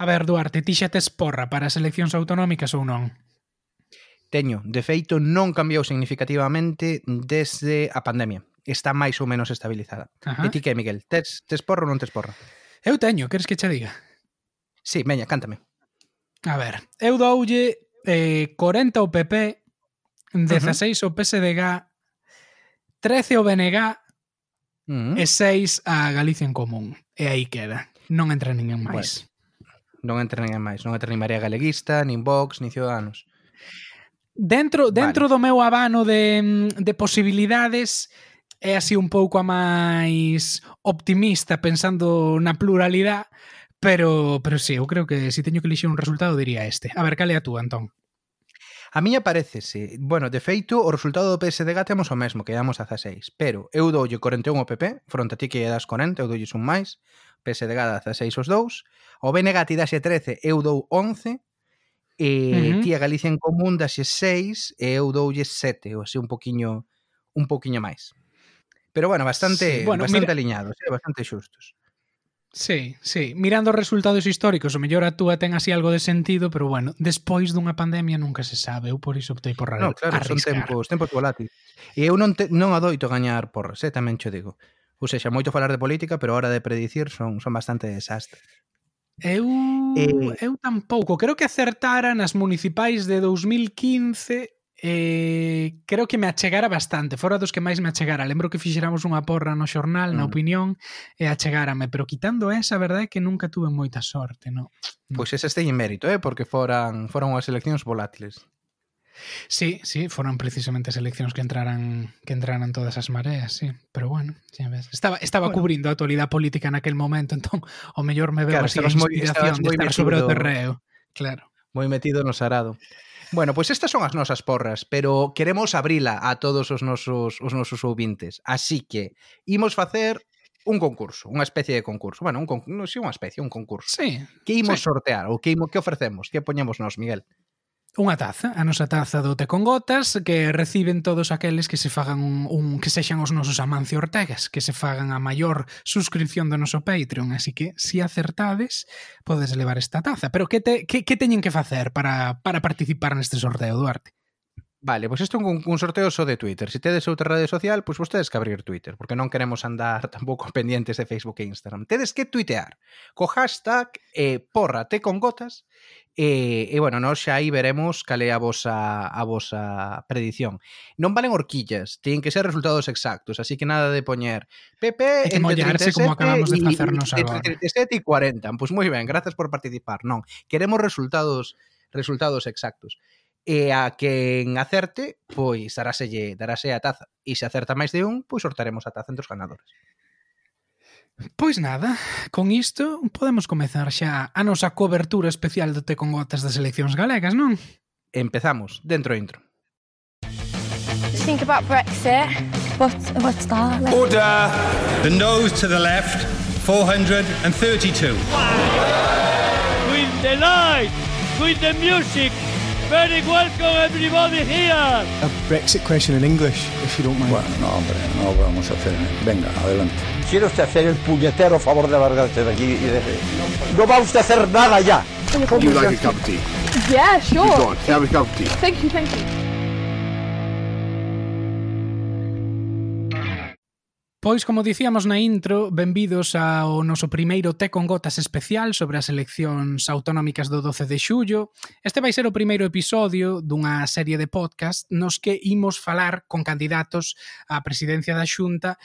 A ver, Duarte, ti xa tes porra para as eleccións autonómicas ou non? Teño, de feito non cambiou significativamente desde a pandemia. Está máis ou menos estabilizada. Ajá. E ti que, Miguel? Tes, tes porra ou non tes porra? Eu teño, queres que che diga? Sí, veña, cántame. A ver, eu doulle eh, 40 o PP, 16 uh -huh. o PSDG, 13 o BNG uh -huh. e 6 a Galicia en Común. E aí queda. Non entra ninguén máis. Non entren máis, non entren nin Galeguista, nin Vox, nin Ciudadanos. Dentro dentro vale. do meu abano de, de posibilidades é así un pouco a máis optimista pensando na pluralidade, pero pero sí, eu creo que se si teño que elixir un resultado diría este. A ver, cal é a tú, Antón? A miña parecese, bueno, de feito, o resultado do PSDG temos o mesmo, quedamos a 16, pero eu doulle 41 ao PP, fronte a ti que das 40, eu doulle un máis, PSDG dá 16 os dous, o BNG tirase 13, eu dou 11, e uh -huh. ti a Galicia en Común dase 6 e eu doulle 7, ou así un poquiño un poquiño máis. Pero bueno, bastante sí, bueno, bastante mira... aliñados, eh, bastante xustos. Sí, sí. Mirando os resultados históricos, o mellor a túa ten así algo de sentido, pero bueno, despois dunha pandemia nunca se sabe. Eu por iso optei por no, claro, arriscar. son tempos, tempos volátiles. E eu non, te, non adoito gañar porras, eh, tamén cho digo ou sexa, moito falar de política, pero a hora de predicir son, son bastante desastres. Eu, eh, eu tampouco. Creo que acertara nas municipais de 2015 eh, creo que me achegara bastante, fora dos que máis me achegara. Lembro que fixéramos unha porra no xornal, na mm. opinión, e achegárame, pero quitando esa, a verdade é que nunca tuve moita sorte, no. Pois pues esas teñen mérito, eh, porque foran foran unhas eleccións volátiles. Sí, sí, foron precisamente as eleccións que entraran que entraran todas as mareas, sí, pero bueno, xa ves. Estaba estaba bueno. cubrindo a actualidade política naquel momento, entón o mellor me veo claro, así a inspiración moi, de estar metido, sobre o terreo, claro. Moi metido no sarado. Bueno, pois pues estas son as nosas porras, pero queremos abrila a todos os nosos os nosos ouvintes. Así que imos facer un concurso, unha especie de concurso. Bueno, un concurso, non sei, sí, unha especie, un concurso. Sí. Que imos sí. sortear ou que imo, que ofrecemos, que poñemos nós, Miguel? unha taza, a nosa taza do Té con Gotas, que reciben todos aqueles que se fagan un, un que sexan os nosos Amancio Ortegas, que se fagan a maior suscripción do noso Patreon, así que se si acertades, podes levar esta taza. Pero que te que, que teñen que facer para para participar neste sorteo, Duarte? Vale, pois pues isto é un, un sorteo só de Twitter. Se si tedes outra rede social, pois pues vostedes que abrir Twitter, porque non queremos andar tampouco pendientes de Facebook e Instagram. Tedes que tuitear co hashtag eh, porrate con gotas E, e bueno, nós xa aí veremos cal é a vosa, a vosa predición. Non valen horquillas, teñen que ser resultados exactos, así que nada de poñer PP entre 37 como acabamos de facernos y, agora. 37 e 40. Pois moi ben, grazas por participar. Non, queremos resultados resultados exactos. E a quen acerte, pois daráselle, darase a taza. E se acerta máis de un, pois sortaremos a taza entre os ganadores. Pois nada, con isto podemos comezar xa a nosa cobertura especial do Te con Gotas das eleccións galegas, non? Empezamos, dentro intro. Think about Brexit. What, what's that? Like? Order! The nose to the left, 432. With the light, with the music, Very welcome everybody here. a Brexit question in English, if you don't mind. Bueno, no, hombre, no vamos a hacer. Venga, adelante. ¿Quiere usted hacer el puñetero favor de largarse de aquí y de... No va usted a hacer nada ya. You like a cup of tea? Yeah, sure. Go on, have a cup of tea. Thank you, thank you. Pois, como dicíamos na intro, benvidos ao noso primeiro Té con Gotas especial sobre as eleccións autonómicas do 12 de xullo. Este vai ser o primeiro episodio dunha serie de podcast nos que imos falar con candidatos á presidencia da Xunta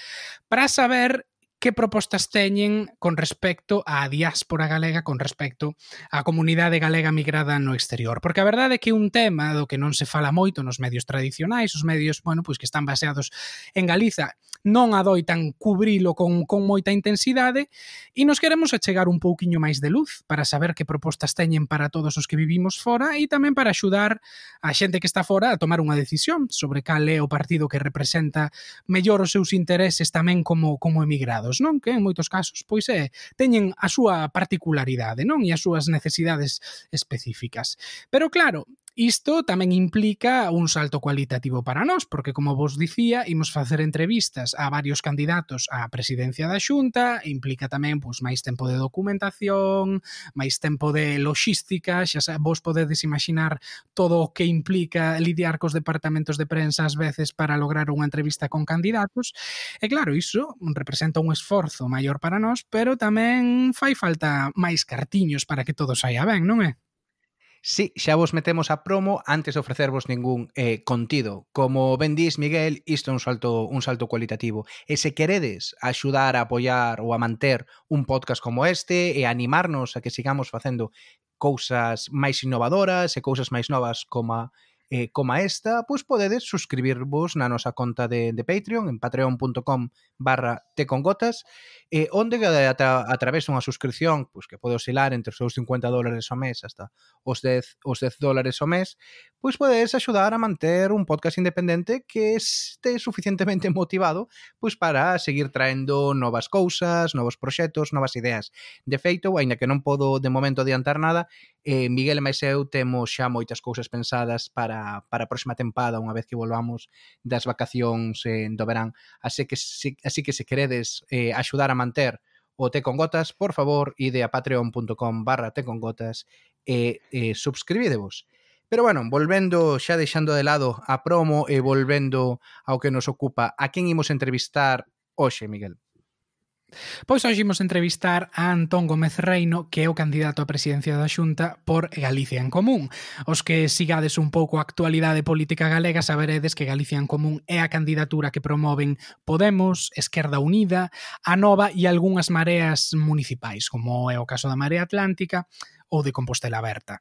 para saber que propostas teñen con respecto á diáspora galega, con respecto á comunidade galega migrada no exterior. Porque a verdade é que un tema do que non se fala moito nos medios tradicionais, os medios, bueno, pois que están baseados en Galiza, non adoitan cubrilo con, con moita intensidade e nos queremos achegar un pouquiño máis de luz para saber que propostas teñen para todos os que vivimos fora e tamén para axudar a xente que está fora a tomar unha decisión sobre cal é o partido que representa mellor os seus intereses tamén como, como emigrados non? Que en moitos casos pois é teñen a súa particularidade, non? E as súas necesidades específicas. Pero claro, Isto tamén implica un salto cualitativo para nós, porque como vos dicía, imos facer entrevistas a varios candidatos á presidencia da Xunta, implica tamén pois máis tempo de documentación, máis tempo de logística, xa xa vos podedes imaginar todo o que implica lidiar cos departamentos de prensa ás veces para lograr unha entrevista con candidatos. E claro, iso representa un esforzo maior para nós, pero tamén fai falta máis cartiños para que todo saia ben, non é? Sí, xa vos metemos a promo antes de ofrecervos ningún eh, contido. Como ben dís, Miguel, isto é un salto, un salto cualitativo. E se queredes axudar a apoiar ou a manter un podcast como este e animarnos a que sigamos facendo cousas máis innovadoras e cousas máis novas como eh, coma esta, pois podedes suscribirvos na nosa conta de, de Patreon en patreon.com barra tecongotas eh, onde a, tra, a través dunha suscripción pois, que pode oscilar entre os seus 50 dólares ao mes hasta os 10, os 10 dólares ao mes pues puedes ayudar a manter un podcast independiente que esté suficientemente motivado pues para seguir traendo novas cousas, novos proxectos, novas ideas. De feito, aínda que non podo de momento adiantar nada, eh, Miguel e mais eu temos xa moitas cousas pensadas para, para a próxima tempada, unha vez que volvamos das vacacións eh, do verán. Así que, si, así que se queredes eh, axudar a manter o Te con Gotas, por favor, ide a patreon.com barra Te con Gotas e eh, eh, subscribidevos. Pero bueno, volvendo xa deixando de lado a promo e volvendo ao que nos ocupa, a quen imos entrevistar hoxe, Miguel? Pois hoxe imos entrevistar a Antón Gómez Reino, que é o candidato á presidencia da Xunta por Galicia en Común. Os que sigades un pouco a actualidade política galega saberedes que Galicia en Común é a candidatura que promoven Podemos, Esquerda Unida, a Nova e algunhas mareas municipais, como é o caso da Marea Atlántica ou de Compostela Aberta.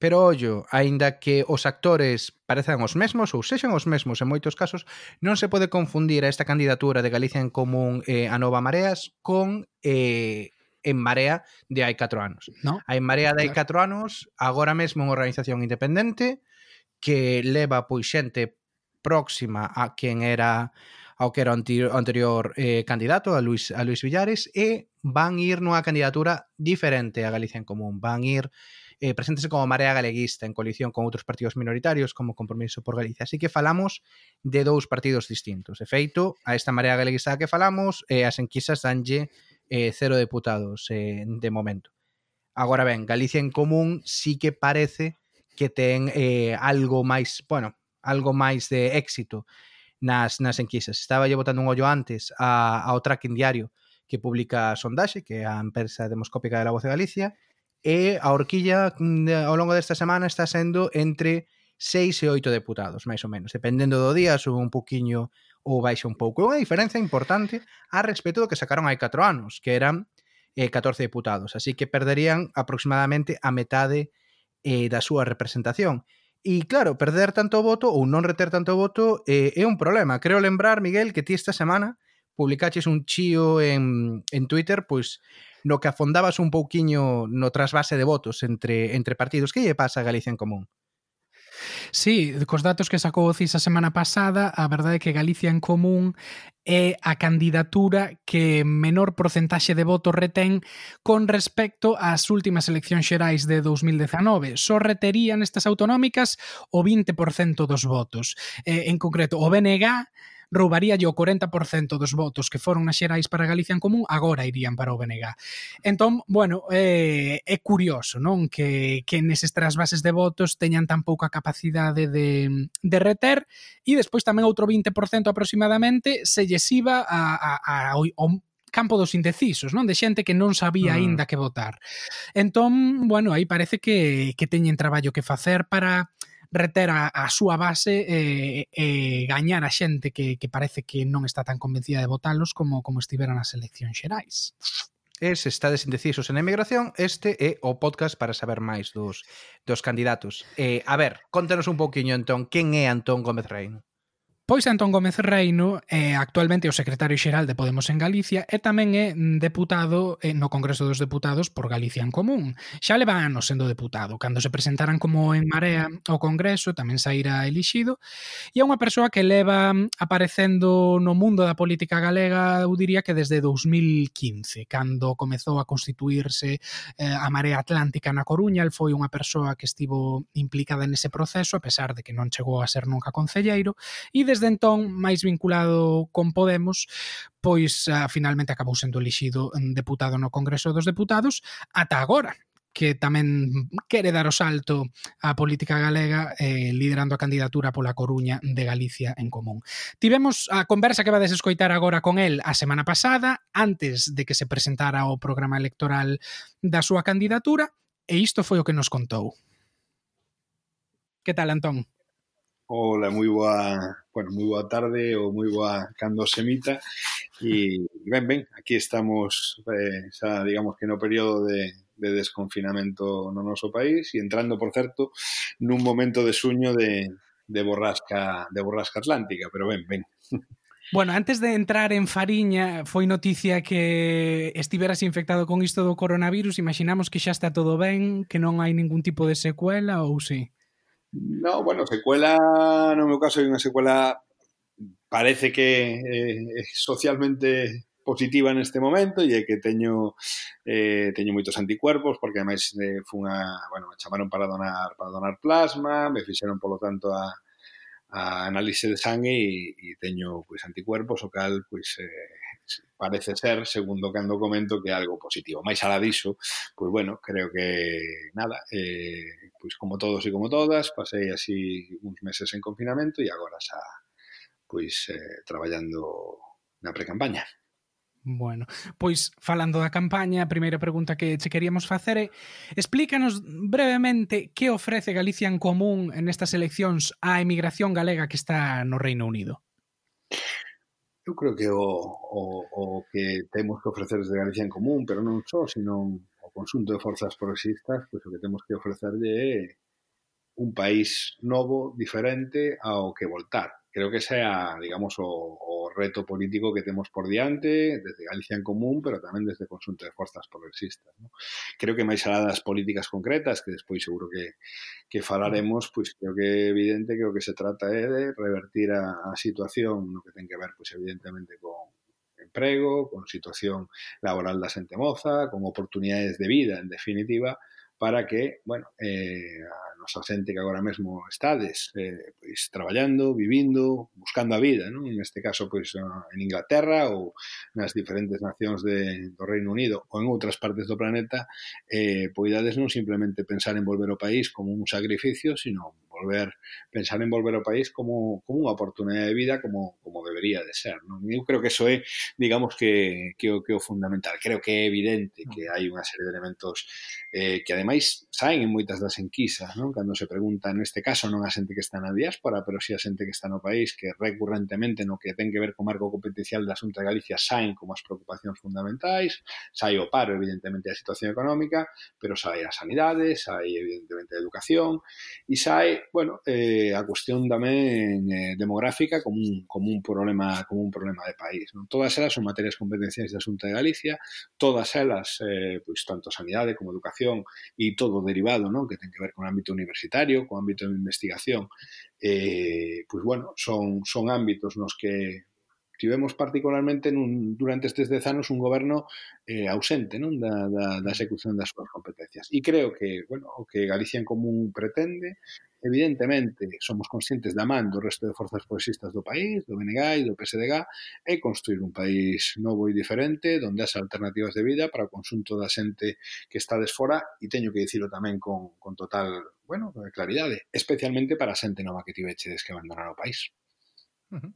Pero ollo, aínda que os actores parezan os mesmos ou sexan os mesmos en moitos casos, non se pode confundir a esta candidatura de Galicia en Común eh, a Nova Mareas con eh, en Marea de hai 4 anos. No? A en Marea de hai 4 anos, agora mesmo unha organización independente que leva pois xente próxima a quen era ao que era o anterior, anterior eh, candidato, a Luis, a Luis Villares, e van ir nunha candidatura diferente a Galicia en Común. Van ir eh, preséntese como Marea Galeguista en coalición con outros partidos minoritarios como Compromiso por Galicia. Así que falamos de dous partidos distintos. De feito, a esta Marea Galeguista que falamos, eh, as enquisas danlle eh, cero deputados eh, de momento. Agora ben, Galicia en Común sí que parece que ten eh, algo máis, bueno, algo máis de éxito nas, nas enquisas. Estaba lle botando un ollo antes a, ao tracking diario que publica Sondaxe, que é a empresa demoscópica de la Voz de Galicia, e a horquilla mm, ao longo desta semana está sendo entre 6 e 8 deputados, máis ou menos. Dependendo do día, sube un poquinho ou baixa un pouco. É unha diferenza importante a respecto do que sacaron hai 4 anos, que eran eh, 14 deputados. Así que perderían aproximadamente a metade eh, da súa representación. E claro, perder tanto voto ou non reter tanto voto eh, é un problema. Creo lembrar, Miguel, que ti esta semana publicaches un chío en, en Twitter, pois no que afondabas un pouquiño no trasvase de votos entre, entre partidos. Que lle pasa a Galicia en Común? Sí, cos datos que sacou o CIS a semana pasada, a verdade é que Galicia en Común é a candidatura que menor porcentaxe de votos retén con respecto ás últimas eleccións xerais de 2019. Só reterían estas autonómicas o 20% dos votos. Eh, en concreto, o BNG roubaríalle o 40% dos votos que foron nas xerais para Galicia en Común, agora irían para o BNG. Entón, bueno, eh, é curioso, non? Que, que neses trasvases de votos teñan tan pouca capacidade de, de reter e despois tamén outro 20% aproximadamente se llesiva a, a, a, ao, campo dos indecisos, non? De xente que non sabía mm. aínda que votar. Entón, bueno, aí parece que, que teñen traballo que facer para reter a, a súa base e, e gañar a xente que, que parece que non está tan convencida de votalos como como estiveran as eleccións xerais. E se estades indecisos en emigración, este é o podcast para saber máis dos, dos candidatos. Eh, a ver, contanos un pouquiño, entón, quen é Antón Gómez Reino? Pois Antón Gómez Reino é actualmente o secretario xeral de Podemos en Galicia e tamén é mm, deputado eh, no Congreso dos Deputados por Galicia en Común. Xa leva anos sendo deputado. Cando se presentaran como en Marea ao Congreso tamén saíra elixido e é unha persoa que leva mm, aparecendo no mundo da política galega eu diría que desde 2015 cando comezou a constituirse eh, a Marea Atlántica na Coruña el foi unha persoa que estivo implicada nese proceso a pesar de que non chegou a ser nunca concelleiro e desde desde entón máis vinculado con Podemos, pois uh, finalmente acabou sendo elixido mm, deputado no Congreso dos Deputados ata agora, que tamén quere dar o salto á política galega eh, liderando a candidatura pola Coruña de Galicia en Común. Tivemos a conversa que vades escoitar agora con el a semana pasada, antes de que se presentara o programa electoral da súa candidatura, e isto foi o que nos contou. Que tal, Antón? Hola, moi boa, bueno, moi boa tarde ou moi boa cando se emita e ben, ben, aquí estamos eh, xa, digamos que no período de, de desconfinamento no noso país e entrando, por certo, nun momento de suño de, de borrasca de borrasca atlántica, pero ben, ben. Bueno, antes de entrar en Fariña, foi noticia que estiveras infectado con isto do coronavirus, imaginamos que xa está todo ben, que non hai ningún tipo de secuela ou si? Sí? No, bueno, secuela, no meu caso, hai unha secuela parece que eh, socialmente positiva neste momento e que teño eh, teño anticuerpos porque ademais eh, fun bueno, me chamaron para donar para donar plasma, me fixeron polo tanto a, a análise de sangue e, e teño anticuerpos o cal pois eh, parece ser, segundo cando comento, que é algo positivo. Mais alá diso, pois bueno, creo que nada, eh, pois como todos e como todas, pasei así uns meses en confinamento e agora xa pois eh, traballando na precampaña. Bueno, pois falando da campaña, a primeira pregunta que che queríamos facer é explícanos brevemente que ofrece Galicia en común en estas eleccións á emigración galega que está no Reino Unido eu creo que o, o, o que temos que ofrecer desde Galicia en común, pero non só, sino o consunto de forzas progresistas, pois o que temos que ofrecerlle é un país novo, diferente, ao que voltar. Creo que sea, digamos, o, o reto político que temos por diante, desde Galicia en común, pero tamén desde consunto de forzas progresistas. ¿no? Creo que máis alá das políticas concretas, que despois seguro que, que falaremos, pois creo que é evidente que o que se trata é de revertir a, a situación no que ten que ver, pois evidentemente, con emprego, con situación laboral da xente moza, con oportunidades de vida, en definitiva, para que, bueno, eh, a nosa xente que agora mesmo estades eh, pois, traballando, vivindo, buscando a vida, non? Neste caso, pois, en Inglaterra ou nas diferentes nacións de, do Reino Unido ou en outras partes do planeta, eh, poidades non simplemente pensar en volver ao país como un sacrificio, sino volver, pensar en volver ao país como, como unha oportunidade de vida como, como debería de ser. Non? Eu creo que eso é, digamos, que, que, o, que o fundamental. Creo que é evidente que hai unha serie de elementos eh, que ademais saen en moitas das enquisas, non? cando se pregunta neste caso non a xente que está na diáspora, pero si a xente que está no país, que recurrentemente no que ten que ver co marco competencial da Xunta de Galicia saen como as preocupacións fundamentais, sai o paro, evidentemente, a situación económica, pero sai a sanidade, sai, evidentemente, a educación, e sai bueno, eh, a cuestión tamén eh, demográfica como un, como un problema como un problema de país. Non? Todas elas son materias competenciais da Xunta de Galicia, todas elas, eh, pois, tanto sanidade como educación e todo derivado non? que ten que ver con ámbito universitario, con ámbito de investigación, eh, pois, bueno, son, son ámbitos nos que tivemos particularmente nun, durante estes dez anos un goberno eh, ausente non da, da, da execución das súas competencias. E creo que, bueno, o que Galicia en Común pretende, evidentemente, somos conscientes da man do resto de forzas progresistas do país, do BNG e do PSDG, é construir un país novo e diferente, onde as alternativas de vida para o consunto da xente que está desfora, e teño que dicilo tamén con, con total, bueno, claridade, especialmente para a xente nova que tivechedes que abandonar o país. Uh -huh.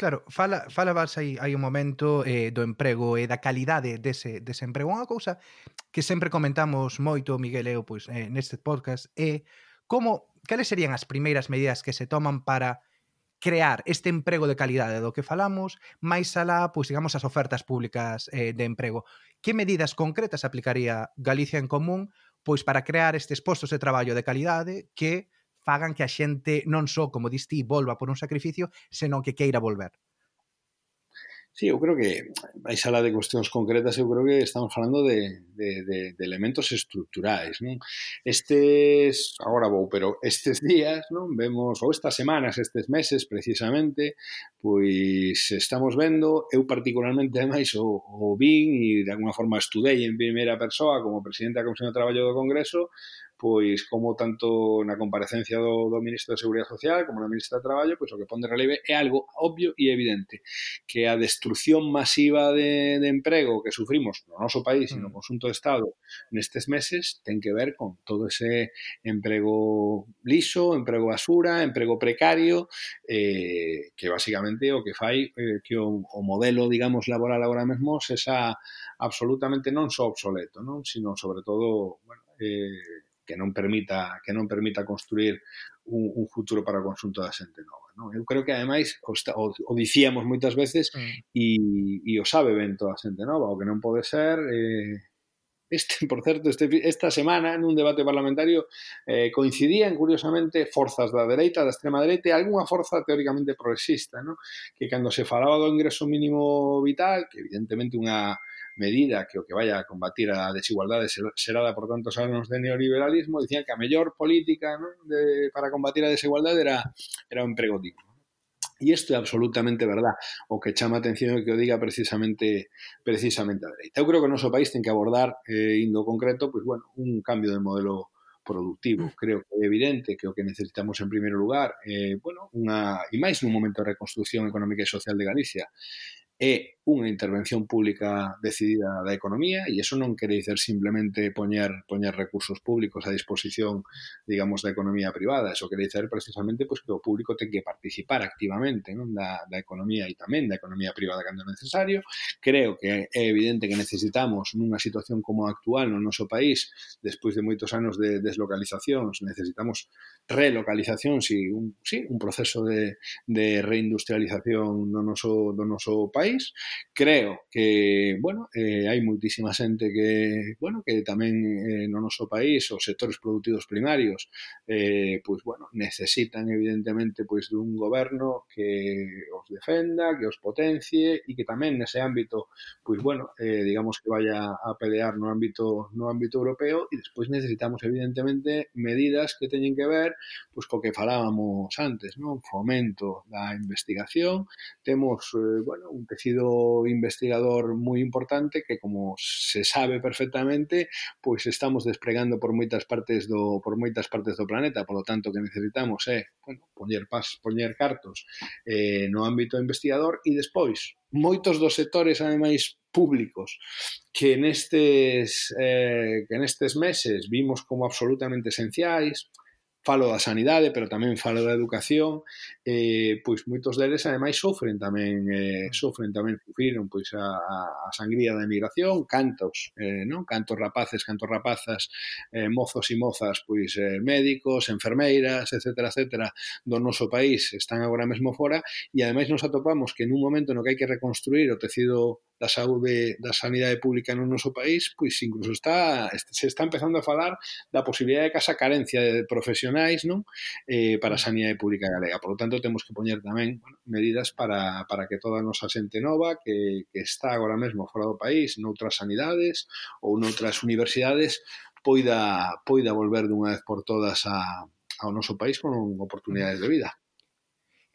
Claro, fala, fala vas aí, hai un momento eh, do emprego e eh, da calidade dese, dese emprego. Unha cousa que sempre comentamos moito, Miguel e eu, pois, eh, neste podcast, é como, cales serían as primeiras medidas que se toman para crear este emprego de calidade do que falamos, máis alá, pois, digamos, as ofertas públicas eh, de emprego. Que medidas concretas aplicaría Galicia en Común pois para crear estes postos de traballo de calidade que fagan que a xente non só, como dis ti, volva por un sacrificio, senón que queira volver. Sí, eu creo que hai sala de cuestións concretas, eu creo que estamos falando de, de, de, de elementos estructurais, non? Estes, agora vou, pero estes días, non? Vemos, ou estas semanas, estes meses, precisamente, pois estamos vendo, eu particularmente, ademais, o, o vin e de alguna forma estudei en primeira persoa como presidente da Comisión de Traballo do Congreso, pois como tanto na comparecencia do, do Ministro de Seguridade Social como na Ministra de Traballo, pois o que pon de relieve é algo obvio e evidente, que a destrucción masiva de, de emprego que sufrimos no noso país e no mm. consunto do Estado nestes meses ten que ver con todo ese emprego liso, emprego basura, emprego precario, eh, que basicamente o que fai eh, que o, o modelo, digamos, laboral agora mesmo se xa absolutamente non só obsoleto, non? sino sobre todo, bueno, eh, que non permita que non permita construir un, un futuro para o consunto da xente nova. Non? Eu creo que, ademais, o, o, o dicíamos moitas veces mm. e, e o sabe ben toda a xente nova, o que non pode ser... Eh, Este, por certo, este, esta semana nun debate parlamentario eh, coincidían curiosamente forzas da dereita, da extrema dereita e algunha forza teóricamente progresista, no? que cando se falaba do ingreso mínimo vital, que evidentemente unha medida que o que vaya a combatir a desigualdade será da por tantos anos de neoliberalismo, dicían que a mellor política ¿no? de, para combatir a desigualdade era, era o emprego digno. E isto é absolutamente verdad. O que chama a atención é que o diga precisamente precisamente a dereita. Eu creo que o noso país ten que abordar, eh, indo concreto, pois, bueno, un cambio de modelo productivo. Mm. Creo que é evidente que o que necesitamos en primeiro lugar, eh, bueno, unha, e máis nun momento de reconstrucción económica e social de Galicia, é unha intervención pública decidida da economía e iso non quere dizer simplemente poñer poñer recursos públicos a disposición, digamos, da economía privada, eso quere dizer precisamente pois que o público ten que participar activamente non? Da, da economía e tamén da economía privada cando é necesario. Creo que é evidente que necesitamos nunha situación como a actual no noso país, despois de moitos anos de deslocalizacións, necesitamos relocalizacións e un, sí, un proceso de, de reindustrialización no noso, do noso país, Creo que, bueno, eh, hai moitísima xente que, bueno, que tamén eh, no noso país os sectores productivos primarios eh, pois, bueno, necesitan evidentemente pois dun goberno que os defenda, que os potencie e que tamén nese ámbito, pois, bueno, eh, digamos que vaya a pelear no ámbito no ámbito europeo e despois necesitamos evidentemente medidas que teñen que ver pois co que falábamos antes, non? Fomento da investigación, temos, eh, bueno, un tecido investigador moi importante que como se sabe perfectamente, pois estamos despregando por moitas partes do por moitas partes do planeta, polo tanto que necesitamos é, eh, bueno, poñer pas, poñer cartos eh, no ámbito investigador. E despois moitos dos sectores ademais públicos que nestes eh, que nestes meses vimos como absolutamente esenciais, falo da sanidade, pero tamén falo da educación, eh, pois moitos deles ademais sofren tamén, eh, sofren tamén, sufriron pois a, a sangría da emigración, cantos, eh, non? Cantos rapaces, cantos rapazas, eh, mozos e mozas, pois eh, médicos, enfermeiras, etcétera, etcétera, do noso país están agora mesmo fora e ademais nos atopamos que nun momento no que hai que reconstruir o tecido da saúde da sanidade pública no noso país, pois incluso está se está empezando a falar da posibilidade de que esa carencia de profesionais non eh, para mm. a sanidade pública galega. Por lo tanto, temos que poñer tamén bueno, medidas para, para que toda a nosa xente nova que, que está agora mesmo fora do país, noutras sanidades ou noutras universidades, poida, poida volver dunha vez por todas a, ao noso país con oportunidades de vida.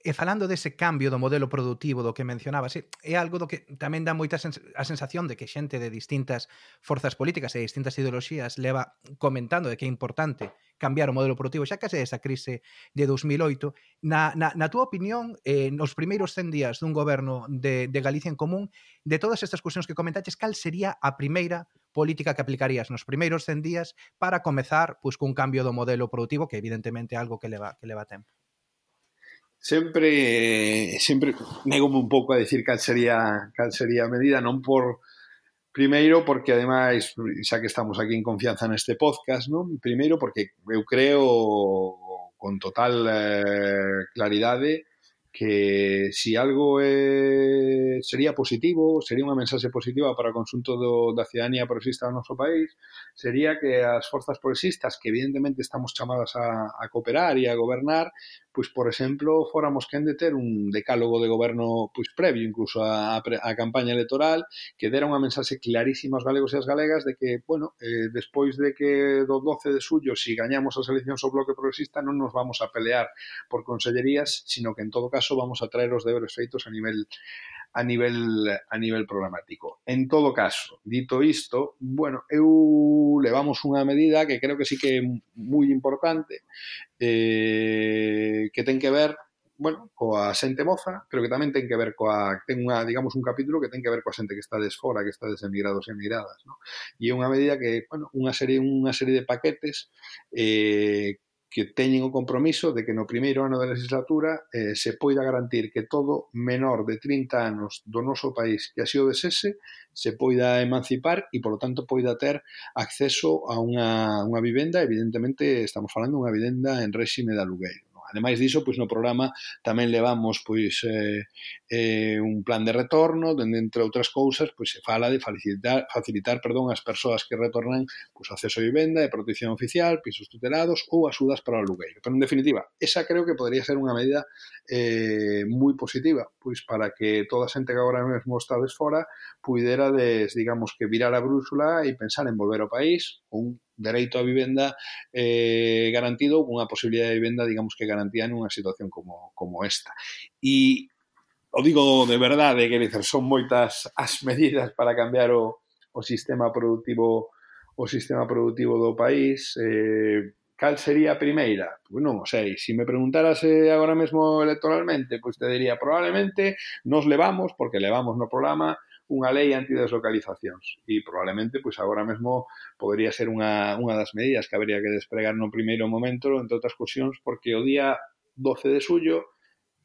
E falando dese cambio do modelo produtivo do que mencionabas, é algo do que tamén dá moita sens a sensación de que xente de distintas forzas políticas e distintas ideoloxías leva comentando de que é importante cambiar o modelo produtivo xa case esa crise de 2008. Na, na, na túa opinión, eh, nos primeiros 100 días dun goberno de, de Galicia en común, de todas estas cuestións que comentaches, cal sería a primeira política que aplicarías nos primeiros 100 días para comezar pois, cun cambio do modelo produtivo, que evidentemente é algo que leva, que leva tempo? sempre sempre negome un pouco a decir cal sería cal sería a medida, non por primeiro porque ademais xa que estamos aquí en confianza neste podcast, non? Primeiro porque eu creo con total eh, claridade que si algo é sería positivo, sería unha mensaxe positiva para o consunto do, da cidadanía progresista do noso país, sería que as forzas progresistas, que evidentemente estamos chamadas a, a cooperar e a gobernar, pois, por exemplo, fóramos quen de ter un decálogo de goberno pois, previo incluso a, a campaña electoral que dera unha mensaxe clarísima aos galegos e as galegas de que, bueno, eh, despois de que do 12 de suyo, si gañamos as eleccións ao bloque progresista, non nos vamos a pelear por consellerías, sino que en todo caso vamos a traer os deberes feitos a nivel a nivel, a nivel programático. En todo caso, dito isto, bueno, eu levamos unha medida que creo que sí que é moi importante, eh, que ten que ver bueno, coa xente moza, pero que tamén ten que ver coa, ten unha, digamos, un capítulo que ten que ver coa xente que está desfora, que está desemigrados e emigradas, no? E é unha medida que, bueno, unha serie, unha serie de paquetes eh, que teñen o compromiso de que no primeiro ano da legislatura eh, se poida garantir que todo menor de 30 anos do noso país que así o desese se poida emancipar e, polo tanto, poida ter acceso a unha, unha vivenda, evidentemente, estamos falando unha vivenda en réxime de alugueiro. Ademais diso, pois no programa tamén levamos pois eh, eh, un plan de retorno, dende entre outras cousas, pois se fala de facilitar, facilitar perdón, as persoas que retornan pois acceso a vivenda e protección oficial, pisos tutelados ou axudas para o alugueiro. Pero en definitiva, esa creo que podría ser unha medida eh, moi positiva, pois para que toda a xente que agora mesmo está fora puidera des, digamos que virar a brúxula e pensar en volver ao país, un dereito á vivenda eh, garantido ou cunha posibilidade de vivenda, digamos que garantía nunha situación como, como esta. E o digo de verdade, que dizer, son moitas as medidas para cambiar o, o sistema productivo o sistema productivo do país, eh, cal sería a primeira? Pois non o sei. Se me preguntaras eh, agora mesmo electoralmente, pois te diría probablemente nos levamos, porque levamos no programa, unha lei antideslocalizacións. E probablemente pois agora mesmo podría ser unha, unha das medidas que habría que despregar no primeiro momento entre outras cuestións porque o día 12 de xullo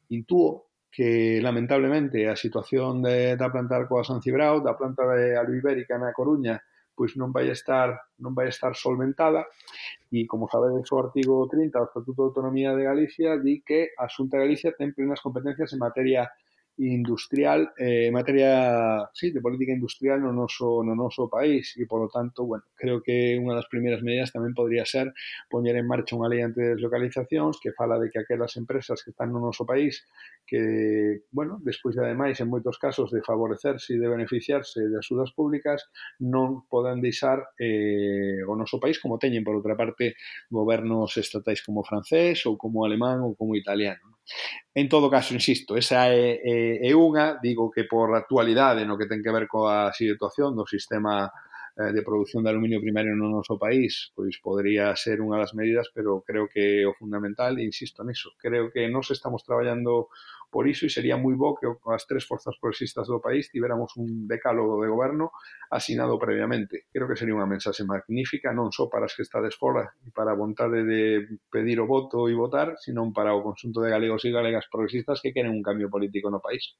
intúo que lamentablemente a situación de, da planta de Arcoa San Cibrao, da planta de Aluibérica na Coruña, pois non vai estar non vai estar solventada. E como sabedes o artigo 30 do Estatuto de Autonomía de Galicia di que a Xunta de Galicia ten plenas competencias en materia industrial eh, en materia sí, de política industrial no noso, no noso país e, polo tanto, bueno, creo que unha das primeiras medidas tamén podría ser poñer en marcha unha lei ante deslocalizacións que fala de que aquelas empresas que están no noso país que, bueno, despois de ademais en moitos casos de favorecerse e de beneficiarse de axudas públicas non podan deixar eh, o noso país como teñen, por outra parte, gobernos estatais como francés ou como alemán ou como italiano. En todo caso, insisto, esa é, é, é unha, digo que por actualidade no que ten que ver coa situación do sistema Eh, de produción de aluminio primario no noso país, pois podría ser unha das medidas, pero creo que o fundamental, insisto niso, creo que nos estamos traballando por iso e sería moi bo que as tres forzas progresistas do país tiveramos un decálogo de goberno asinado previamente. Creo que sería unha mensaxe magnífica, non só para as que estades fora e para a vontade de pedir o voto e votar, sino para o consunto de galegos e galegas progresistas que queren un cambio político no país.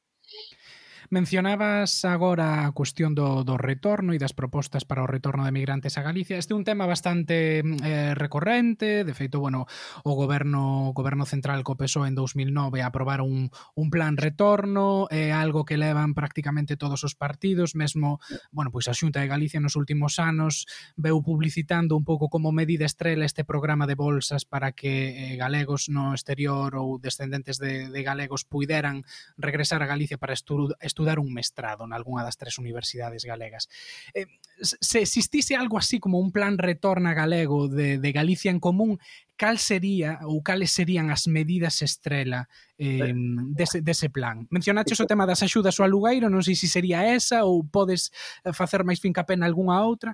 Mencionabas agora a cuestión do, do retorno e das propostas para o retorno de migrantes a Galicia. Este é un tema bastante eh, recorrente, de feito, bueno, o goberno o goberno central co PSOE en 2009 aprobaron un, un plan retorno, é eh, algo que levan prácticamente todos os partidos, mesmo, bueno, pois a Xunta de Galicia nos últimos anos veu publicitando un pouco como medida estrela este programa de bolsas para que eh, galegos no exterior ou descendentes de, de galegos puideran regresar a Galicia para estudiar estudar un mestrado nalgúnha das tres universidades galegas. Eh, se existise algo así como un plan retorna galego de, de Galicia en común, cal sería ou cales serían as medidas estrela eh, dese, dese plan? Mencionaches o tema das axudas ao alugueiro, non sei se sería esa ou podes eh, facer máis fincapé en algunha outra?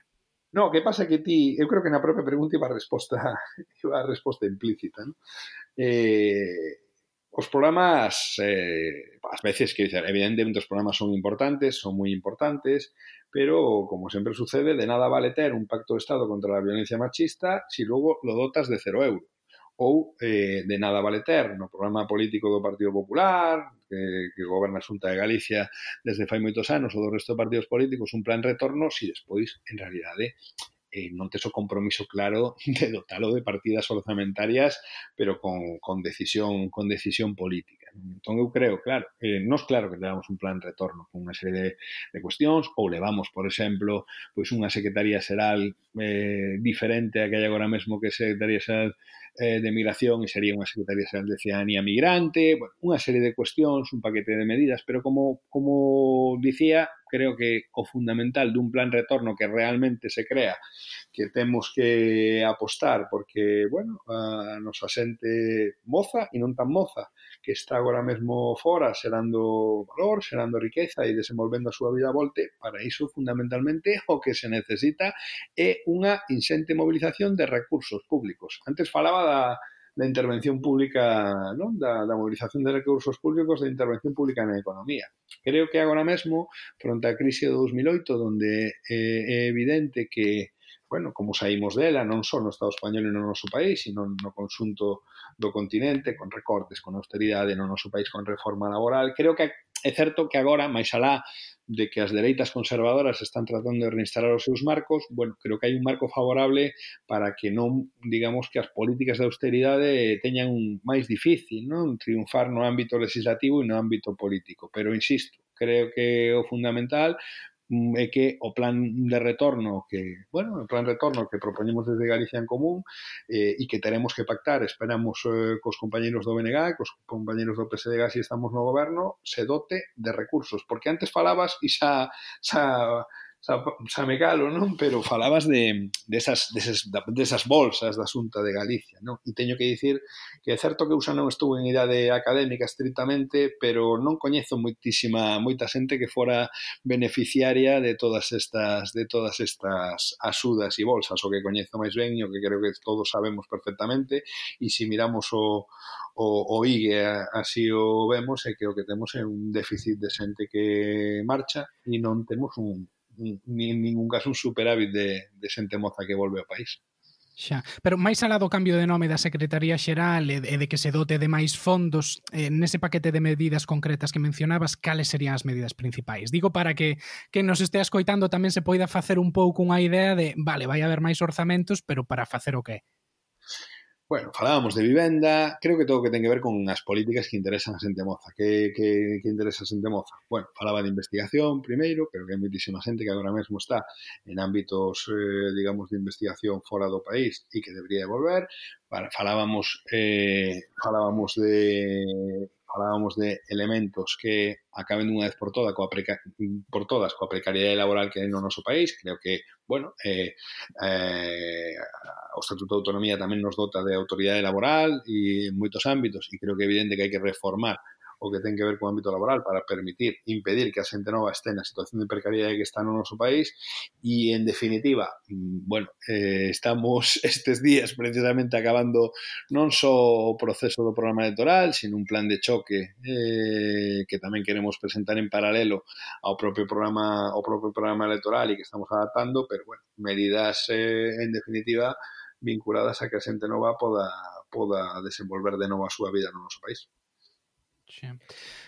No, que pasa que ti, eu creo que na propia pregunta iba a resposta, iba a resposta implícita, ¿no? Eh, Os programas, eh, as veces que dizer, evidentemente os programas son importantes, son moi importantes, pero, como sempre sucede, de nada vale ter un pacto de Estado contra a violencia machista se si logo lo dotas de cero euros. Ou eh, de nada vale ter no programa político do Partido Popular, que, que goberna a Xunta de Galicia desde fai moitos anos, ou do resto de partidos políticos, un plan retorno, se si despois, en realidade, eh, non tes o compromiso claro de dotalo de partidas orzamentarias, pero con, con decisión con decisión política. Entón, eu creo, claro, eh, nos claro que levamos un plan de retorno con unha serie de, de cuestións, ou levamos, por exemplo, pois unha secretaría xeral eh, diferente a que hai agora mesmo que secretaría xeral eh, de migración e sería unha Secretaría Xeral de Cidadanía Migrante, bueno, unha serie de cuestións, un paquete de medidas, pero como, como dicía, creo que o fundamental dun plan retorno que realmente se crea, que temos que apostar, porque, bueno, a nosa xente moza e non tan moza, que está agora mesmo fora xerando valor, xerando riqueza e desenvolvendo a súa vida a volte, para iso fundamentalmente o que se necesita é unha inxente mobilización de recursos públicos. Antes falaba da, da intervención pública, non? Da, da mobilización de recursos públicos da intervención pública na economía. Creo que agora mesmo, fronte á crise de 2008, onde eh, é evidente que bueno, como saímos dela, non só no Estado español e no noso país, sino no consunto do continente, con recortes, con austeridade no noso país, con reforma laboral. Creo que é certo que agora, máis alá de que as dereitas conservadoras están tratando de reinstalar os seus marcos, bueno, creo que hai un marco favorable para que non, digamos, que as políticas de austeridade teñan un máis difícil, non? Triunfar no ámbito legislativo e no ámbito político. Pero, insisto, creo que o fundamental Mm, é que o plan de retorno que, bueno, o plan de retorno que propoñemos desde Galicia en Común eh, e que teremos que pactar, esperamos eh, cos compañeros do BNG, cos compañeros do PSDG se si estamos no goberno, se dote de recursos, porque antes falabas e xa, xa Same Galo, non? Pero falabas de, desas, de esas, de esas bolsas da Xunta de Galicia, non? E teño que dicir que é certo que eu xa non estuve en idade académica estritamente, pero non coñezo moitísima, moita xente que fora beneficiaria de todas estas de todas estas axudas e bolsas, o que coñezo máis ben e o que creo que todos sabemos perfectamente, e se miramos o, o, o IGE así o vemos, é que o que temos é un déficit de xente que marcha e non temos un, ni en ningún caso un superávit de, de xente moza que volve ao país. Xa, pero máis alá do cambio de nome da Secretaría Xeral e de que se dote de máis fondos, eh, nese paquete de medidas concretas que mencionabas, cales serían as medidas principais? Digo para que que nos estea escoitando tamén se poida facer un pouco unha idea de, vale, vai haber máis orzamentos, pero para facer o que? Bueno, falábamos de vivenda, creo que todo o que ten que ver con as políticas que interesan a xente moza. Que, que, que interesa a xente moza? Bueno, falaba de investigación primeiro, pero que hai moitísima xente que agora mesmo está en ámbitos, eh, digamos, de investigación fora do país e que debería de volver. Para, falábamos, eh, falábamos de falábamos de elementos que acaben unha vez por, toda coa preca por todas coa precariedade laboral que hai no noso país, creo que, bueno, eh, eh, o Estatuto de Autonomía tamén nos dota de autoridade laboral e en moitos ámbitos, e creo que é evidente que hai que reformar o que ten que ver co ámbito laboral para permitir, impedir que a xente nova este na situación de precariedade que está no noso país e, en definitiva, mm, bueno, eh, estamos estes días precisamente acabando non só o proceso do programa electoral, sino un plan de choque eh, que tamén queremos presentar en paralelo ao propio programa propio programa electoral e que estamos adaptando, pero, bueno, medidas, eh, en definitiva, vinculadas a que a nova poda, poda desenvolver de novo a súa vida no noso país. Sí.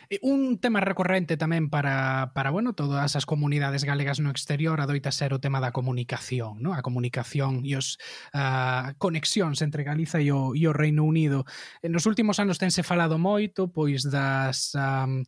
E un tema recorrente tamén para, para bueno, todas as comunidades galegas no exterior adoita ser o tema da comunicación, no? a comunicación e os uh, conexións entre Galiza e o, e o Reino Unido. Nos últimos anos tense falado moito pois das um,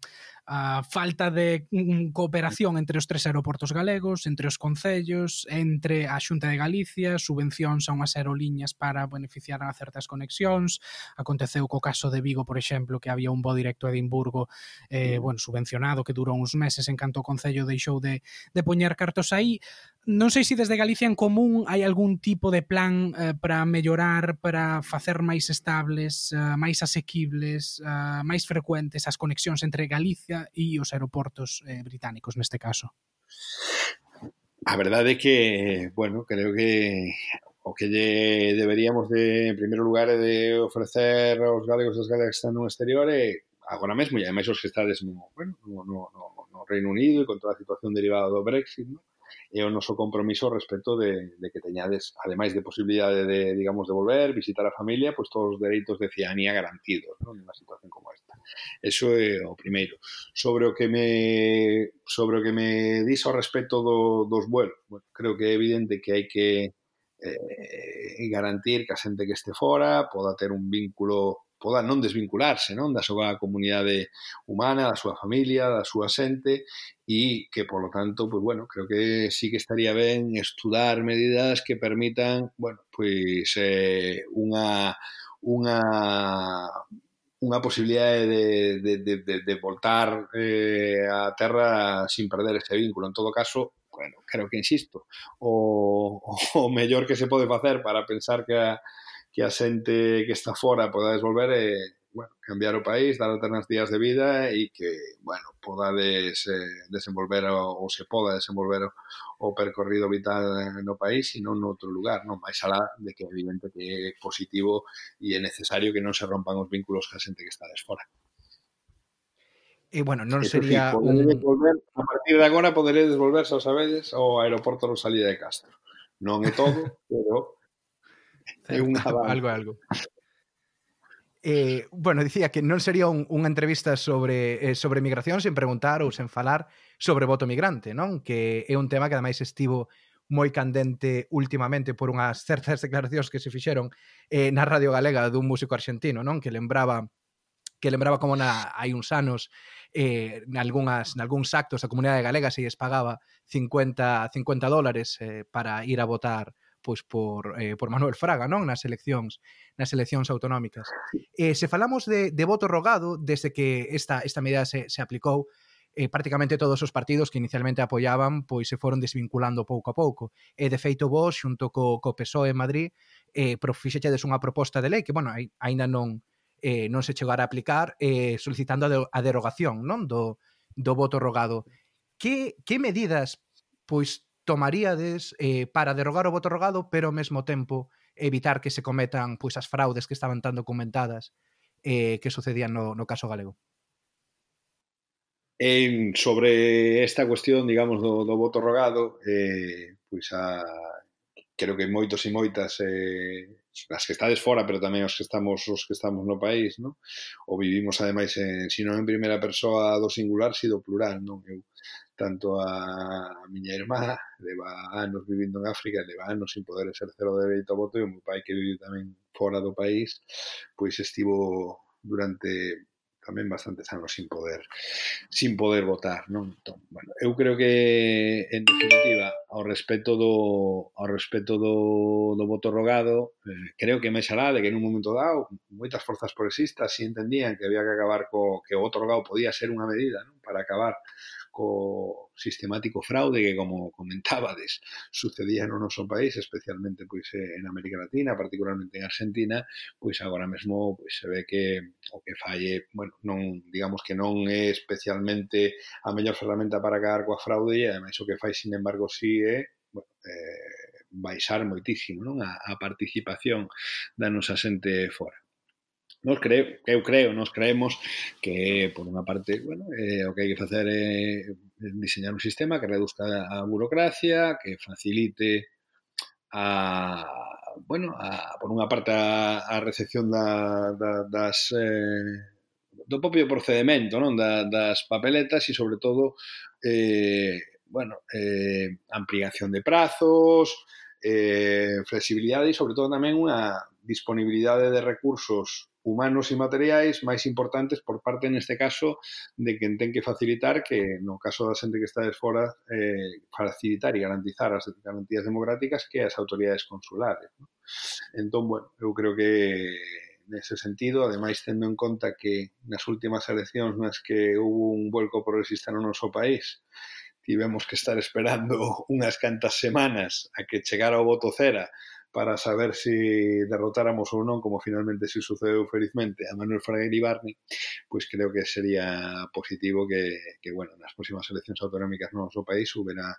a falta de cooperación entre os tres aeroportos galegos, entre os concellos, entre a Xunta de Galicia, subvencións a unhas aerolíneas para beneficiar a certas conexións. Aconteceu co caso de Vigo, por exemplo, que había un voo directo a Edimburgo eh, mm. bueno, subvencionado que durou uns meses en canto o concello deixou de, de poñer cartos aí. Non sei se desde Galicia en común hai algún tipo de plan eh, para mellorar, para facer máis estables, eh, máis asequibles, eh, máis frecuentes as conexións entre Galicia e os aeroportos eh, británicos neste caso. A verdade é que, bueno, creo que o que lle deberíamos de, en primeiro lugar, de ofrecer aos galegos e as galegas que están no exterior é agora mesmo, e ademais os que estades no, bueno, no, no, no, no Reino Unido e con toda a situación derivada do Brexit, non? é o noso compromiso respecto de, de que teñades, ademais de posibilidade de, digamos, de volver, visitar a familia, pois todos os dereitos de cianía garantidos, non? Nunha situación como esta. Eso é o primeiro. Sobre o que me sobre o que me dis ao respecto do, dos vuelos, bueno, creo que é evidente que hai que eh, garantir que a xente que este fora poda ter un vínculo poda non desvincularse non da súa comunidade humana, da súa familia, da súa xente e que, polo tanto, pues, bueno, creo que sí que estaría ben estudar medidas que permitan bueno, pues, eh, unha, unha unha posibilidade de, de, de, de, de voltar eh, a terra sin perder ese vínculo. En todo caso, bueno, creo que insisto, o, o mellor que se pode facer para pensar que a, que a xente que está fora podades volver e bueno, cambiar o país, dar alternativas de vida e que, bueno, podades eh, desenvolver o, ou se poda desenvolver o, o percorrido vital no país e non noutro lugar, non máis alá de que evidente que é positivo e é necesario que non se rompan os vínculos ca xente que está desfora. E, bueno, non sería... Sí, un... volver, a partir de agora poderedes volverse aos sabedes ao aeroporto Rosalía de Castro. Non é todo, pero é unha algo algo. Eh, bueno, dicía que non sería un, unha entrevista sobre eh, sobre migración sen preguntar ou sen falar sobre voto migrante, non? Que é un tema que ademais estivo moi candente últimamente por unhas certas declaracións que se fixeron eh, na Radio Galega dun músico argentino, non? Que lembraba que lembraba como na, hai uns anos eh, nalgúnas, nalgúns actos a comunidade galega se lles pagaba 50, 50 dólares eh, para ir a votar pois por, eh, por Manuel Fraga, non? Nas eleccións nas eleccións autonómicas. Eh, se falamos de, de voto rogado, desde que esta, esta medida se, se aplicou, eh, prácticamente todos os partidos que inicialmente apoiaban pois se foron desvinculando pouco a pouco. E eh, de feito vos, xunto co, co PSOE en Madrid, eh, profixetedes unha proposta de lei que, bueno, aínda non eh, non se chegara a aplicar eh, solicitando a derogación non do, do voto rogado. Que, que medidas pois tomaríades eh, para derrogar o voto rogado, pero ao mesmo tempo evitar que se cometan pois as fraudes que estaban tan documentadas eh, que sucedían no, no caso galego? En, sobre esta cuestión, digamos, do, do voto rogado, eh, pois a, creo que moitos e moitas eh, as que estades fora, pero tamén os que estamos os que estamos no país, non? O vivimos ademais en, se non en primeira persoa do singular, si do plural, non? Eu tanto a miña irmá leva anos vivindo en África, leva anos sin poder exercer o dereito ao voto e o meu pai que viviu tamén fora do país, pois estivo durante tamén bastantes anos sin poder sin poder votar, non? Entón, bueno, eu creo que en definitiva ao respecto do ao respecto do, do voto rogado, eh, creo que me xalá de que en un momento dado moitas forzas progresistas si entendían que había que acabar co que o voto rogado podía ser unha medida, non? Para acabar co sistemático fraude que, como comentabades, sucedía no noso país, especialmente pois en América Latina, particularmente en Argentina, pois agora mesmo pois se ve que o que falle, bueno, non digamos que non é especialmente a mellor ferramenta para acabar coa fraude e ademais o que fai, sin embargo, si é bueno, eh, baixar moitísimo non? A, a participación da nosa xente fora. Nos creo, eu creo, nos creemos que, por unha parte, bueno, eh, o que hai que facer é diseñar un sistema que reduzca a burocracia, que facilite a, bueno, a, por unha parte a, a recepción da, da, das, eh, do propio procedimento, non? Da, das papeletas e, sobre todo, eh, bueno, eh, ampliación de prazos, eh, flexibilidade e, sobre todo, tamén unha disponibilidade de recursos humanos e materiais máis importantes por parte, neste caso, de quen ten que facilitar que, no caso da xente que está desfora, eh, facilitar e garantizar as garantías democráticas que as autoridades consulares. ¿no? Entón, bueno, eu creo que nese sentido, ademais tendo en conta que nas últimas eleccións nas que houve un vuelco progresista no noso país, tivemos que estar esperando unhas cantas semanas a que chegara o voto cera para saber si derrotáramos ou non, como finalmente se sucedeu felizmente a Manuel Fraguer Ibarni, pois creo que sería positivo que, que bueno, nas próximas eleccións autonómicas no noso país houbera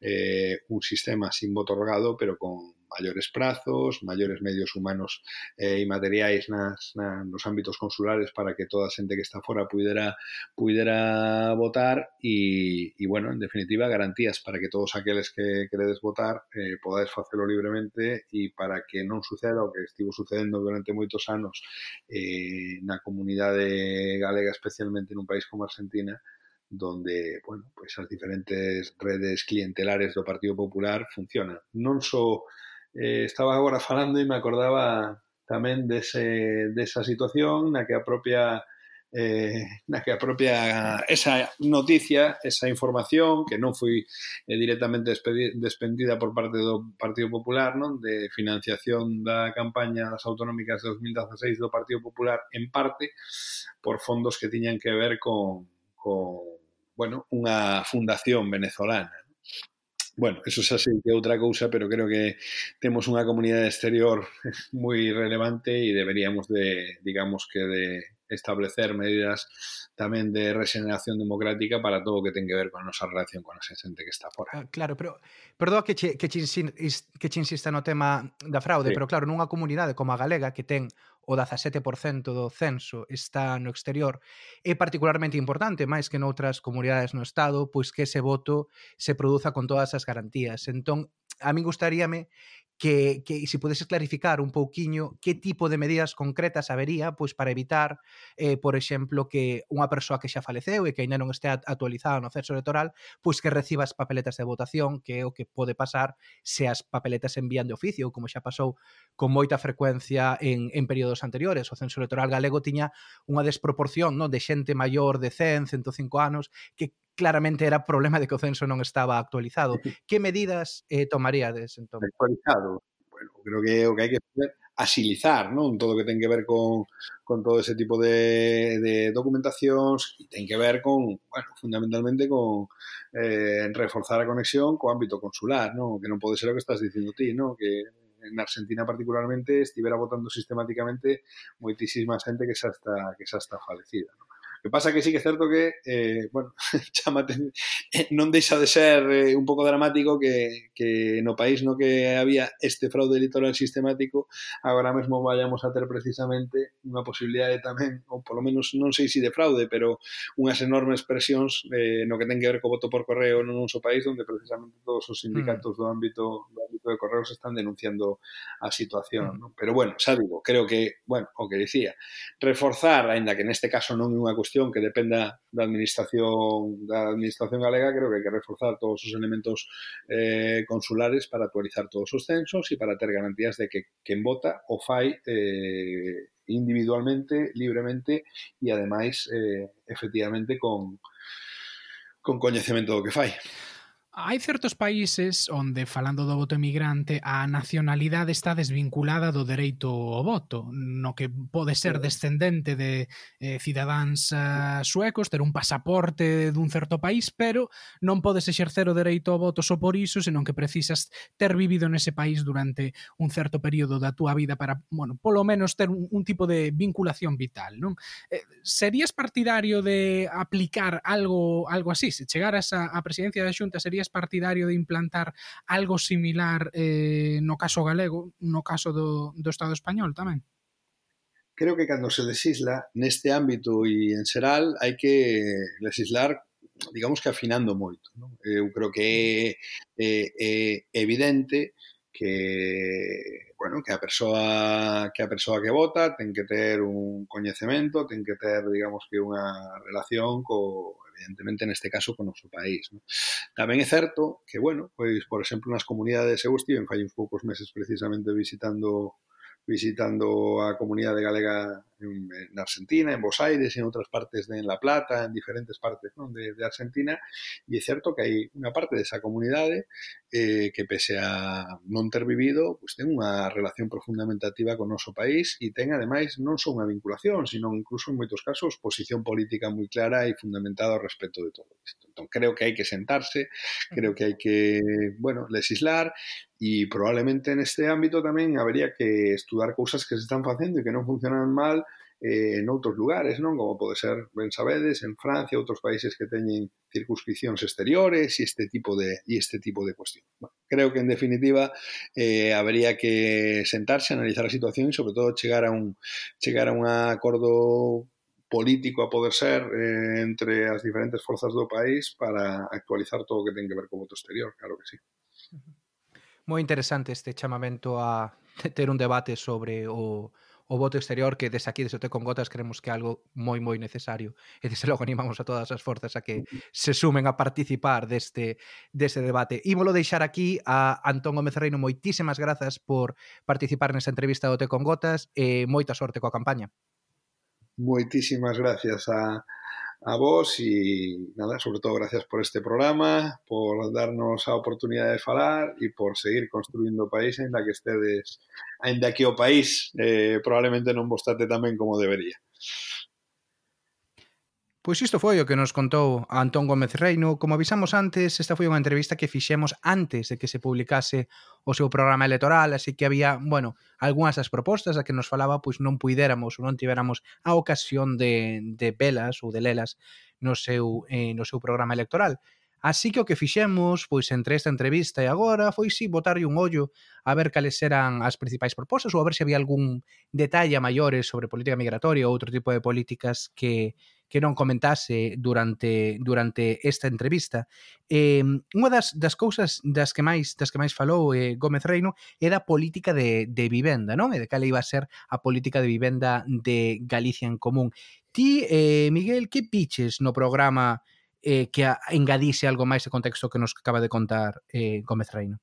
eh, un sistema sin voto rogado, pero con maiores prazos, maiores medios humanos eh, e materiais nas, na, nos ámbitos consulares para que toda a xente que está fora puidera, puidera votar e, e, bueno, en definitiva, garantías para que todos aqueles que queredes votar eh, podades facelo libremente e para que non suceda o que estivo sucedendo durante moitos anos eh, na comunidade galega, especialmente nun país como Argentina, donde, bueno, pues as diferentes redes clientelares do Partido Popular funcionan. Non só so eh, estaba agora falando e me acordaba tamén dese, desa situación na que a propia eh, na que a propia esa noticia, esa información que non foi eh, directamente despendida por parte do Partido Popular, non, de financiación da campaña das autonómicas de 2016 do Partido Popular en parte por fondos que tiñan que ver con, con bueno, unha fundación venezolana. Bueno, eso xa sei que é outra cousa, pero creo que temos unha comunidade exterior moi relevante e deberíamos de, digamos que de establecer medidas tamén de regeneración democrática para todo o que ten que ver con a nosa relación con a xente que está fora. Ah, claro, pero perdoa que che, que che, que che insista no tema da fraude, sí. pero claro, nunha comunidade como a galega que ten o 17% do censo está no exterior, é particularmente importante, máis que noutras comunidades no Estado, pois que ese voto se produza con todas as garantías. Entón, a min gustaríame que, que se podeses clarificar un pouquiño que tipo de medidas concretas habería pois para evitar, eh, por exemplo, que unha persoa que xa faleceu e que aínda non estea actualizada no censo electoral, pois que reciba as papeletas de votación, que é o que pode pasar se as papeletas envían de oficio, como xa pasou con moita frecuencia en, en períodos anteriores. O censo electoral galego tiña unha desproporción non de xente maior de 100, 105 anos, que claramente era problema de que o censo non estaba actualizado. Que medidas eh, tomaríades entón? Actualizado. Bueno, creo que o que hai que facer asilizar, non? Todo o que ten que ver con, con todo ese tipo de, de documentacións e ten que ver con, bueno, fundamentalmente con eh, reforzar a conexión co ámbito consular, non? Que non pode ser o que estás dicindo ti, non? Que en Argentina particularmente estivera votando sistemáticamente moitísima xente que xa está que xa está falecida, non? que pasa que sí que é certo que, eh, bueno, chamate, eh, non deixa de ser eh, un pouco dramático que, que no país no que había este fraude litoral sistemático, agora mesmo vayamos a ter precisamente unha posibilidade tamén, ou polo menos non sei se si de fraude, pero unhas enormes presións eh, no que ten que ver co voto por correo no noso país, onde precisamente todos os sindicatos mm. do ámbito do ámbito de correos están denunciando a situación, mm. ¿no? Pero bueno, xa digo, creo que, bueno, o que dicía, reforzar, aínda que neste caso non é unha cuestión cuestión que dependa da administración da administración galega, creo que hai que reforzar todos os elementos eh, consulares para actualizar todos os censos e para ter garantías de que quen vota o fai eh, individualmente, libremente e ademais eh, efectivamente con con coñecemento do que fai. Hai certos países onde, falando do voto emigrante, a nacionalidade está desvinculada do dereito ao voto, no que pode ser descendente de eh, cidadáns eh, suecos, ter un pasaporte dun certo país, pero non podes exercer o dereito ao voto só por iso, senón que precisas ter vivido nese país durante un certo período da túa vida para, bueno, polo menos ter un, un tipo de vinculación vital, non? Eh, serías partidario de aplicar algo algo así? Se chegaras a, a presidencia da Xunta, sería serías partidario de implantar algo similar eh, no caso galego, no caso do, do Estado español tamén? Creo que cando se legisla neste ámbito e en xeral hai que legislar digamos que afinando moito. Non? Eu creo que é, é, é evidente que que bueno, que a persoa que a persoa que vota ten que ter un coñecemento, ten que ter, digamos que unha relación co evidentemente neste caso con o noso país, ¿no? Tamén é certo que, bueno, pois por exemplo nas comunidades eu estive en fai uns poucos meses precisamente visitando visitando a comunidade galega en, en Argentina, en Buenos Aires, en outras partes de en La Plata, en diferentes partes non? De, de Argentina, e é certo que hai unha parte desa comunidade eh, que pese a non ter vivido, pues, ten unha relación profundamente activa con o noso país e ten ademais non só unha vinculación, sino incluso en moitos casos posición política moi clara e fundamentada ao respecto de todo isto. Entón, creo que hai que sentarse, creo que hai que, bueno, legislar E probablemente neste ámbito tamén habería que estudar cousas que se están facendo e que non funcionan mal eh, en outros lugares, non? Como pode ser, ben sabedes, en Francia, outros países que teñen circunscripcións exteriores e este tipo de e este tipo de cuestión. Bueno, creo que en definitiva eh, habría que sentarse, analizar a situación e sobre todo chegar a un chegar a un acordo político a poder ser eh, entre as diferentes forzas do país para actualizar todo o que ten que ver co voto exterior, claro que sí. Uh -huh moi interesante este chamamento a ter un debate sobre o, o voto exterior que desde aquí, desde o con Gotas, creemos que é algo moi, moi necesario. E desde logo animamos a todas as forzas a que se sumen a participar deste, deste debate. Ímolo deixar aquí a Antón Gómez Reino. Moitísimas grazas por participar nesta entrevista do Te con Gotas e moita sorte coa campaña. Moitísimas gracias a, a vos e nada, sobre todo gracias por este programa, por darnos a oportunidade de falar e por seguir construindo o país ainda que estedes, ainda que o país eh, probablemente non vos trate tamén como debería. Pois isto foi o que nos contou Antón Gómez Reino. Como avisamos antes, esta foi unha entrevista que fixemos antes de que se publicase o seu programa electoral, así que había, bueno, algunhas das propostas a que nos falaba, pois non puidéramos ou non tiveramos a ocasión de, de velas ou de lelas no seu, eh, no seu programa electoral. Así que o que fixemos, pois entre esta entrevista e agora, foi si botarlle un ollo a ver cales eran as principais propostas ou a ver se había algún detalle a maiores sobre política migratoria ou outro tipo de políticas que que non comentase durante durante esta entrevista. Eh, unha das, das cousas das que máis das que máis falou eh, Gómez Reino é da política de, de vivenda, non? E de cal iba a ser a política de vivenda de Galicia en común. Ti, eh, Miguel, que piches no programa eh, que engadise algo máis de contexto que nos acaba de contar eh, Gómez Reino.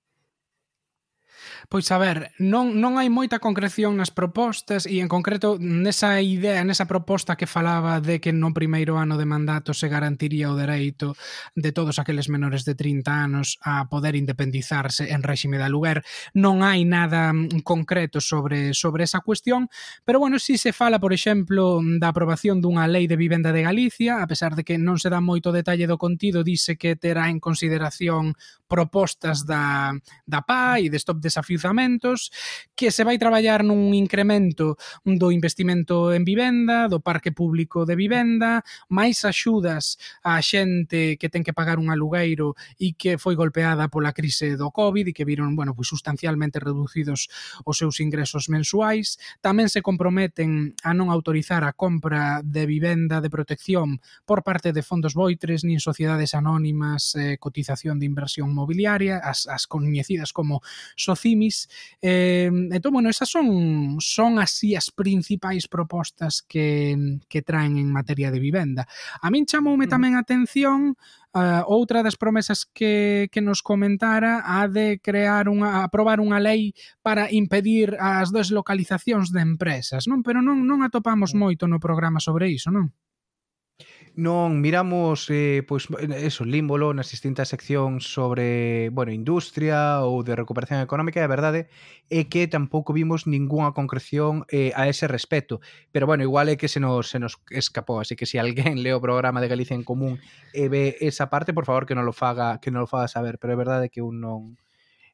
Pois a ver, non, non hai moita concreción nas propostas e en concreto nesa idea, nesa proposta que falaba de que no primeiro ano de mandato se garantiría o dereito de todos aqueles menores de 30 anos a poder independizarse en réxime de aluguer, non hai nada mm, concreto sobre sobre esa cuestión, pero bueno, si se fala, por exemplo, da aprobación dunha lei de vivenda de Galicia, a pesar de que non se dá moito detalle do contido, dise que terá en consideración propostas da, da PA e de stop desafiuzamentos, que se vai traballar nun incremento do investimento en vivenda, do parque público de vivenda, máis axudas á xente que ten que pagar un alugueiro e que foi golpeada pola crise do COVID e que viron, bueno, pois sustancialmente reducidos os seus ingresos mensuais. Tamén se comprometen a non autorizar a compra de vivenda de protección por parte de fondos boitres nin sociedades anónimas, eh, cotización de inversión inmobiliaria, as, as coñecidas como socimis. Eh, entón, bueno, esas son, son así as principais propostas que, que traen en materia de vivenda. A min chamoume mm. tamén a atención Uh, outra das promesas que, que nos comentara a de crear unha aprobar unha lei para impedir as deslocalizacións de empresas, non? Pero non non atopamos mm. moito no programa sobre iso, non? Non, miramos eh, pois, eso, límbolo nas distintas seccións sobre, bueno, industria ou de recuperación económica, e a verdade é que tampouco vimos ningunha concreción eh, a ese respecto. Pero, bueno, igual é que se nos, se nos escapou, así que se si alguén leo o programa de Galicia en Común e ve esa parte, por favor, que non lo faga, que non lo faga saber, pero é verdade que un non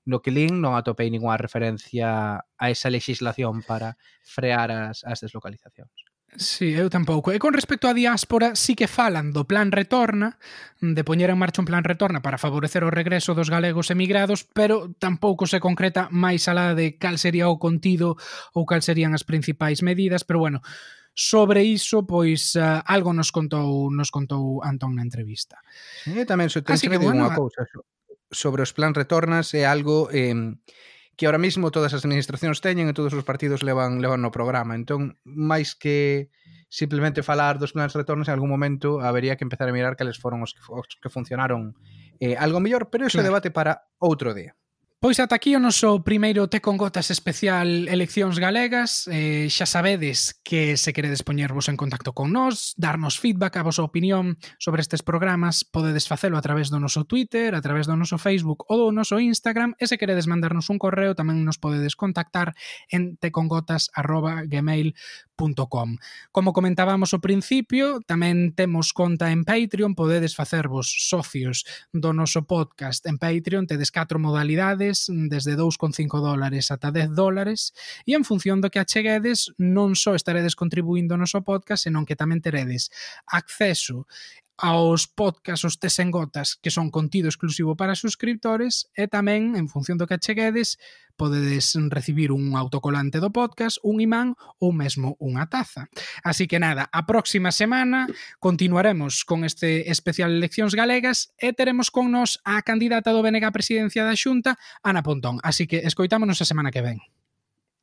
no que lin non atopei ningunha referencia a esa legislación para frear as, as deslocalizacións. Sí, eu tampouco. E con respecto á diáspora, sí que falan do plan retorna, de poñer en marcha un plan retorna para favorecer o regreso dos galegos emigrados, pero tampouco se concreta máis alá de cal sería o contido ou cal serían as principais medidas, pero bueno, sobre iso, pois uh, algo nos contou nos contou Antón na entrevista. E tamén se ten que, bueno, unha cousa sobre os plan retornas é algo eh, que ahora mismo todas as administracións teñen e todos os partidos levan, levan no programa. Entón, máis que simplemente falar dos plans de retornos, en algún momento habería que empezar a mirar cales foron os que, os que funcionaron eh, algo mellor, pero ese claro. debate para outro día. Pois ata aquí o noso primeiro Té con Gotas especial Eleccións Galegas. Eh, xa sabedes que se queredes poñervos en contacto con nós, darnos feedback a vosa opinión sobre estes programas, podedes facelo a través do noso Twitter, a través do noso Facebook ou do noso Instagram, e se queredes mandarnos un correo tamén nos podedes contactar en tecongotas.gmail.com gmail.com. Como comentábamos ao principio, tamén temos conta en Patreon, podedes facervos socios do noso podcast en Patreon, tedes catro modalidades, desde 2,5 dólares ata 10 dólares, e en función do que acheguedes, non só estaredes contribuindo ao noso podcast, senón que tamén teredes acceso aos podcast os tes en gotas que son contido exclusivo para suscriptores e tamén, en función do que cheguedes, podedes recibir un autocolante do podcast, un imán ou mesmo unha taza. Así que nada, a próxima semana continuaremos con este especial Eleccións Galegas e teremos con nos a candidata do BNG a presidencia da Xunta, Ana Pontón. Así que escoitámonos a semana que ven.